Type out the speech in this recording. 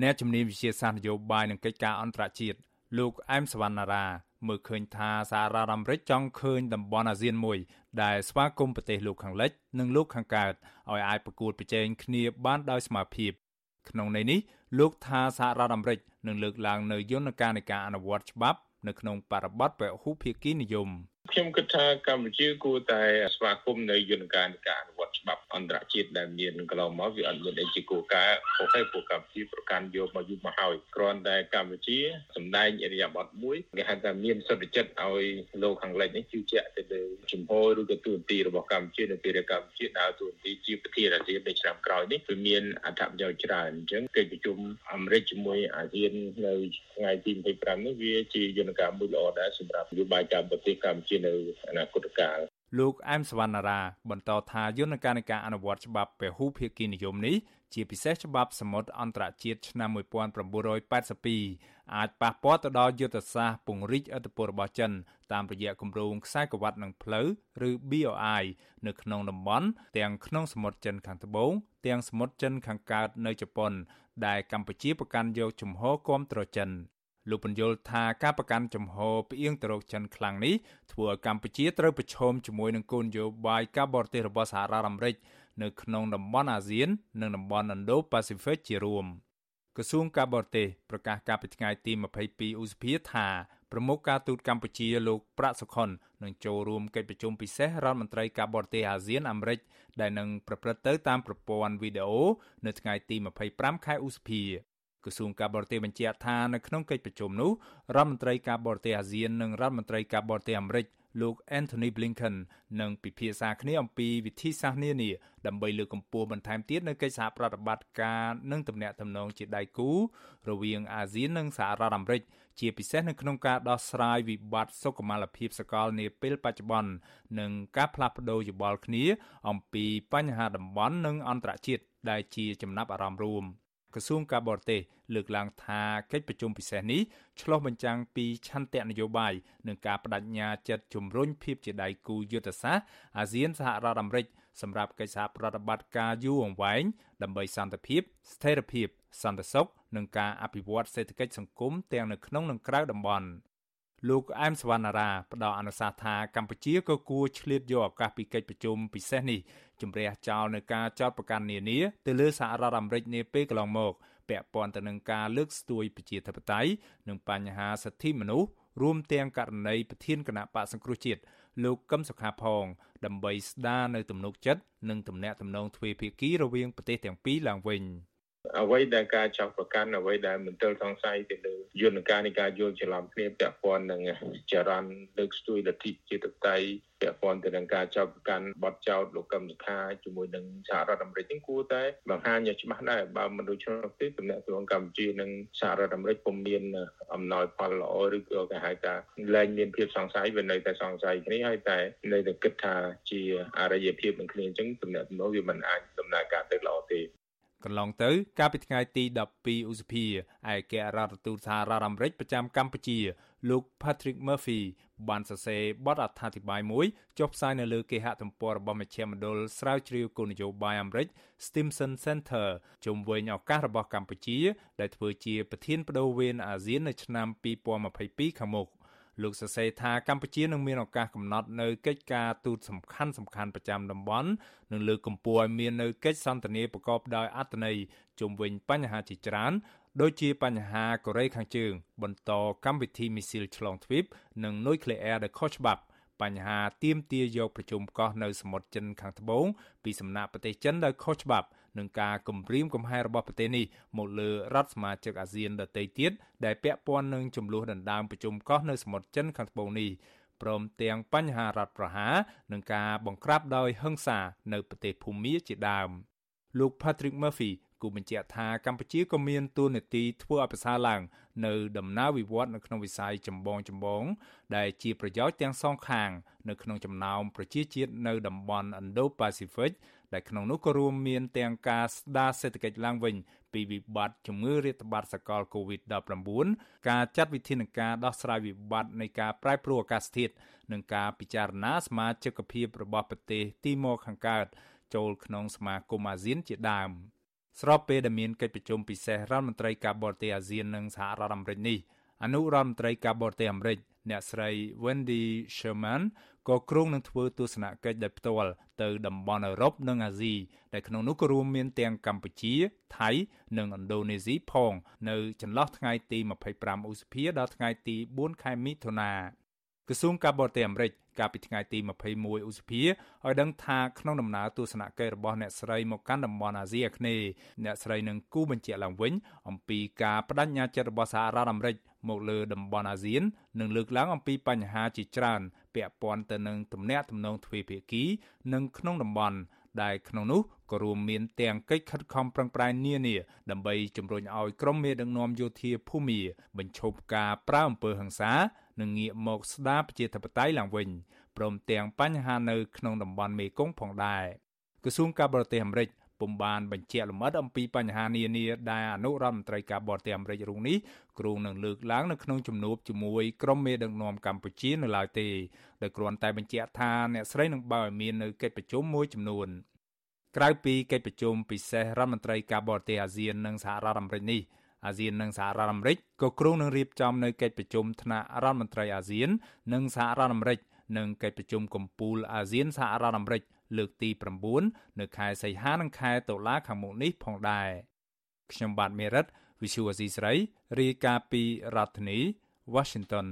អ្នកជំនាញវិទ្យាសាស្ត្រនយោបាយនិងកិច្ចការអន្តរជាតិលោកអែមសវណ្ណារាមើលឃើញថាសហរដ្ឋអាមេរិកចង់ឃើញតំបន់អាស៊ានមួយ ដែលស្វាគមន៍ប្រទេសលោកខាងលិច និងលោកខាងកើតឲ្យអាចប្រកួតប្រជែងគ្នាបានដោយស្មើភាពក្នុងន័យនេះលោកថាសហរដ្ឋអាមេរិកនឹងលើកឡើងនៅយន្តការនៃការអនុវត្តច្បាប់ នៅក្នុងបរិបទពហុភាគីនិយម ខ្ញុំគិតថាកម្ពុជាគួរតែស្វាគមន៍នៅយន្តការនៃការអនុវត្តច្បាប់អន្តរជាតិដែលមានកន្លងមកវាអត់មានអីជាគោលការណ៍ខុសទេពួកកម្ពុជាប្រកាន់យកមកយូរមកហើយគ្រាន់តែកម្ពុជាសម្ដែងអរិយាប័ត្រមួយគេហៅថាមានសុទ្ធចិត្តឲ្យលោកខាងលិចនេះជឿជាក់ទៅលើជំហរឬក៏ទួនាទីរបស់កម្ពុជានៅពេលដែលកម្ពុជាដើរទួនាទីជាប្រធានអាស៊ាននៅឆ្នាំក្រោយនេះវាមានអត្ថប្រយោជន៍ច្រើនអញ្ចឹងកិច្ចប្រជុំអាមេរិកជាមួយអាស៊ាននៅថ្ងៃទី25នេះវាជាយន្តការមួយល្អដែរសម្រាប់នយោបាយការប្រទេសកម្ពុជានៅអនាគតកាលលោកអែមសវណ្ណារាបន្តថាយន្តការនៃការអនុវត្តច្បាប់ពហុភាគីនិយមនេះជាពិសេសច្បាប់សមុទ្រអន្តរជាតិឆ្នាំ1982អាចប៉ះពាល់ទៅដល់យុទ្ធសាស្ត្រពង្រីកឥទ្ធិពលរបស់ចិនតាមរយៈគម្រោងខ្សែក្រវ៉ាត់និងផ្លូវឬ BOI នៅក្នុងតំបន់ទាំងក្នុងសមុទ្រចិនខាងត្បូងទាំងសមុទ្រចិនខាងកើតនៅជប៉ុនដែលកម្ពុជាប្រកាន់យកជំហរគាំទ្រចិន លោកបញ្យល់ថាការប្រកាន់ចំហផ្អៀងទៅរកចិនខ្លាំងនេះធ្វើឲ្យកម្ពុជាត្រូវប្រឈមជាមួយនឹងគោលនយោបាយការបរទេសរបស់សហរដ្ឋអាមេរិកនៅក្នុងតំបន់អាស៊ាន និងតំបន់ Indo-Pacific ជារួមក្រសួងការបរទេសប្រកាសកាលពីថ្ងៃទី22ឧសភាថាប្រមុខការទូតកម្ពុជាលោកប្រាក់សុខុននឹងចូលរួមកិច្ចប្រជុំពិសេសរដ្ឋមន្ត្រីការបរទេសអាស៊ានអាមេរិកដែលនឹងប្រព្រឹត្តទៅតាមប្រព័ន្ធវីដេអូនៅថ្ងៃទី25ខែឧសភា ក្រសួងការបរទេសបញ្ជាក់ថានៅក្នុងកិច្ចប្រជុំនោះរដ្ឋមន្ត្រីការបរទេសអាស៊ាននិងរដ្ឋមន្ត្រីការបរទេសអាមេរិកលោក Anthony Blinken នឹងពិភាក្សាគ្នាអំពីវិធីសាស្ត្រនានាដើម្បីលើកកម្ពស់បន្ថែមទៀតនៅកិច្ចសហប្រតិបត្តិការនិងទំនាក់ទំនងជាដៃគូរវាងអាស៊ាននិងសហរដ្ឋអាមេរិកជាពិសេសនៅក្នុងការដោះស្រាយវិបត្តិសុខុមាលភាពសកលនាពេលបច្ចុប្បន្ននិងការផ្លាស់ប្តូរយោបល់គ្នាអំពីបញ្ហាតំបន់និងអន្តរជាតិដែលជាចំណាប់អារម្មណ៍រួម។ ក្រសួងការបរទេសលើកឡើងថាកិច្ចប្រជុំពិសេសនេះឆ្លុះបញ្ចាំងពីឆន្ទៈនយោបាយនិងការបដិញ្ញាចិត្តជំរុញភាពជាដៃគូយុទ្ធសាស្ត្រអាស៊ានសហរដ្ឋអាមេរិកសម្រាប់កិច្ចសហប្រតិបត្តិការយូរអង្វែងដើម្បីសន្តិភាព ស្ថិរភាព សន្តិសុខនិងការអភិវឌ្ឍសេដ្ឋកិច្ចសង្គមទាំងនៅក្នុងនិងក្រៅតំបន់ លោកអែមសវណ្ណារាផ្ដល់អនុសាសន៍ថាកម្ពុជាក៏គួរឆ្លៀតយកឱកាសពីកិច្ចប្រជុំពិសេសនេះជំរះចោលនៅការចោទប្រកាន់នានាទៅលើសហរដ្ឋអាមេរិកនាពេលកន្លងមកពាក់ព័ន្ធទៅនឹងការលើកស្ទួយប្រជាធិបតេយ្យនិងបញ្ហាសិទ្ធិមនុស្សរួមទាំងករណីប្រធានគណៈបកសង្គ្រោះជាតិលោកកឹមសុខាផង ដើម្បីស្ដារនៅទំនុកចិត្តនិងទំនាក់ទំនងទ្វេភាគីរវាងប្រទេសទាំងពីរឡើងវិញ។ អ្វីដែលការចោទប្រកាន់អ្វីដែលមន្ទិលសង្ស័យទៅលើយន្តការនៃការយល់ច្រឡំគ្នាពាក់ព័ន្ធនឹងចរន្តលើកស្ទួយលទ្ធិជាតិតៃពាក់ព័ន្ធទៅនឹងការចោទប្រកាន់បទចោទលោកកឹមសុខាជាមួយនឹងសហរដ្ឋអាមេរិកនេះគួរតែបង្ហាញឲ្យច្បាស់ដែរបើមិនដូច្នោះទេទំនាក់ទំនងកម្ពុជានិងសហរដ្ឋអាមេរិកពុំមានអំណោយផលល្អឬក៏គេហៅថាលែងមានភាពសង្ស័យវានៅតែសង្ស័យគ្នាហើយតែនៅតែគិតថាជាអរិយភាពនឹងគ្នាអញ្ចឹងទំនាក់ទំនងវាមិនអាចដំណើរការទៅល្អទេ កន្លងទៅ កាលពីថ្ងៃទី12ឧសភាឯកអរដ្ឋទូតសហរដ្ឋអាមេរិកប្រចាំកម្ពុជា លោក Patrick Murphy បានសរសេរបទអត្ថាធិប្បាយមួយចុះផ្សាយនៅលើគេហទំព័ររបស់មជ្ឈមណ្ឌលស្រាវជ្រាវគោលនយោបាយអាមេរិក Stimson Center ជុំវិញឱកាសរបស់កម្ពុជា ដែលធ្វើជាប្រធានបដូវវេនអាស៊ាននៅឆ្នាំ2022ខាងមុខ លោកសរសេរថាកម្ពុជានឹងមានឱកាសកំណត់នៅកិច្ចការទូតសំខាន់សំខាន់ប្រចាំតំបន់និងលើកកម្ពស់ឲ្យមាននៅកិច្ចសន្ទនាប្រកបដោយអត្ថន័យជុំវិញបញ្ហាជាច្រើនដូចជាបញ្ហាកូរ៉េខាងជើង បន្តកម្មវិធីមីស៊ីលឆ្លងទ្វីបនិងនុយក្លេអ៊ែរដែលខុសច្បាប់ បញ្ហាទៀមទាយកប្រជុំកោះនៅសមុទ្រចិនខាងត្បូងពីសំណាក់ប្រទេសចិនដោយខុសច្បាប់នឹងការគំរាមកំហែងរបស់ប្រទេសនេះមកលើរដ្ឋសមាជិកអាស៊ានដទៃទៀតដែលពាក់ព័ន្ធនឹងចំនួនដណ្ដើមប្រជុំកោះនៅសមុទ្រចិនខាងត្បូងនេះព្រមទាំងបញ្ហារដ្ឋប្រហារនិងការបង្ក្រាបដោយហិង្សានៅប្រទេសភូមាជាដើមលោក Patrick Murphy គូបញ្ជាក់ថាកម្ពុជាក៏មានទួនាទីធ្វើឲ្យប្រសើរឡើង នៅដំណើរវិវត្តនៅក្នុងវិស័យចម្បងចម្បង ដែលជាប្រយោជន៍ទាំងសងខាង នៅក្នុងចំណោមប្រជាជាតិនៅតំបន់ Indo-Pacific ដែលក្នុងនោះក៏រួមមានទាំងការស្ដារសេដ្ឋកិច្ចឡើងវិញពីវិបត្តិជំងឺរាតត្បាតសកល COVID-19 ការចាត់វិធានការដោះស្រាយវិបត្តិនៃការប្រែប្រួលអាកាសធាតុនិងការពិចារណាសមាជិកភាពរបស់ប្រទេសទីម៉ូខាងកើតចូលក្នុងសមាគមអាស៊ានជាដើម។ ស្របពេលដែលមានកិច្ចប្រជុំពិសេសរដ្ឋមន្ត្រីការបរទេសអាស៊ាននិងសហរដ្ឋអាមេរិកនេះអនុរដ្ឋមន្ត្រីការបរទេសអាមេរិកអ្នកស្រី Wendy Sherman ក៏គ្រោងនឹងធ្វើទស្សនកិច្ចដោយផ្ទាល់ទៅតំបន់អឺរ៉ុបនិងអាស៊ីដែលក្នុងនោះក៏រួមមានទាំងកម្ពុជា ថៃ និងឥណ្ឌូនេស៊ីផង នៅចន្លោះថ្ងៃទី25ឧសភាដល់ថ្ងៃទី4ខែមិថុនា ក្រសួងការបរទេសអាមេរិកកាលពីថ្ងៃទី21ឧសភាឲ្យដឹងថាក្នុងដំណើរទស្សនកិច្ចរបស់អ្នកស្រីមកកាន់តំបន់អាស៊ីអាគ្នេយ៍អ្នកស្រីនឹងគូបញ្ជាក់ឡើងវិញអំពីការបដិញ្ញាចិត្តរបស់សហរដ្ឋអាមេរិកមកលើតំបន់អាស៊ាននិងលើកឡើងអំពីបញ្ហាជាច្រើនពាក់ព័ន្ធទៅនឹងទំនាក់ទំនងទ្វេភាគីនិងក្នុងតំបន់ដែលក្នុងនោះក៏រួមមានទាំងកិច្ចខិតខំប្រឹងប្រែងនានាដើម្បីជំរុញឲ្យក្រុមមេដឹកនាំយោធាភូមាបញ្ឈប់ការប្រើអំពើហិង្សា និងងាកមកស្ដារប្រជាធិបតេយ្យឡើងវិញព្រមទាំងបញ្ហានៅក្នុងតំបន់មេគង្គផងដែរក្រសួងការបរទេសអាមេរិកពុំបានបញ្ជាក់លម្អិតអំពីបញ្ហានានាដែលអនុរដ្ឋមន្ត្រីការបរទេសអាមេរិករុងនេះគ្រងនឹងលើកឡើងនៅក្នុងជំនួបជាមួយក្រុមមេដឹកនាំកម្ពុជានៅឡើយទេដោយគ្រាន់តែបញ្ជាក់ថាអ្នកស្រីនឹងបើកឲ្យមាននៅកិច្ចប្រជុំមួយចំនួនក្រៅពីកិច្ចប្រជុំពិសេសរដ្ឋមន្ត្រីការបរទេសអាស៊ាននិងសហរដ្ឋអាមេរិកនេះ អាស៊ាននិងសហរដ្ឋអាមេរិកក៏គ្រោងនឹងរៀបចំនៅកិច្ចប្រជុំថ្នាក់រដ្ឋមន្ត្រីអាស៊ាន និងសហរដ្ឋអាមេរិកនិងកិច្ចប្រជុំកំពូលអាស៊ានសហរដ្ឋអាមេរិកលើកទី9នៅខែសីហានិងខែតុលាខាងមុខនេះផងដែរខ្ញុំបាទមេរិត Visual C ស្រីរាយការណ៍ពីរដ្ឋធានី Washington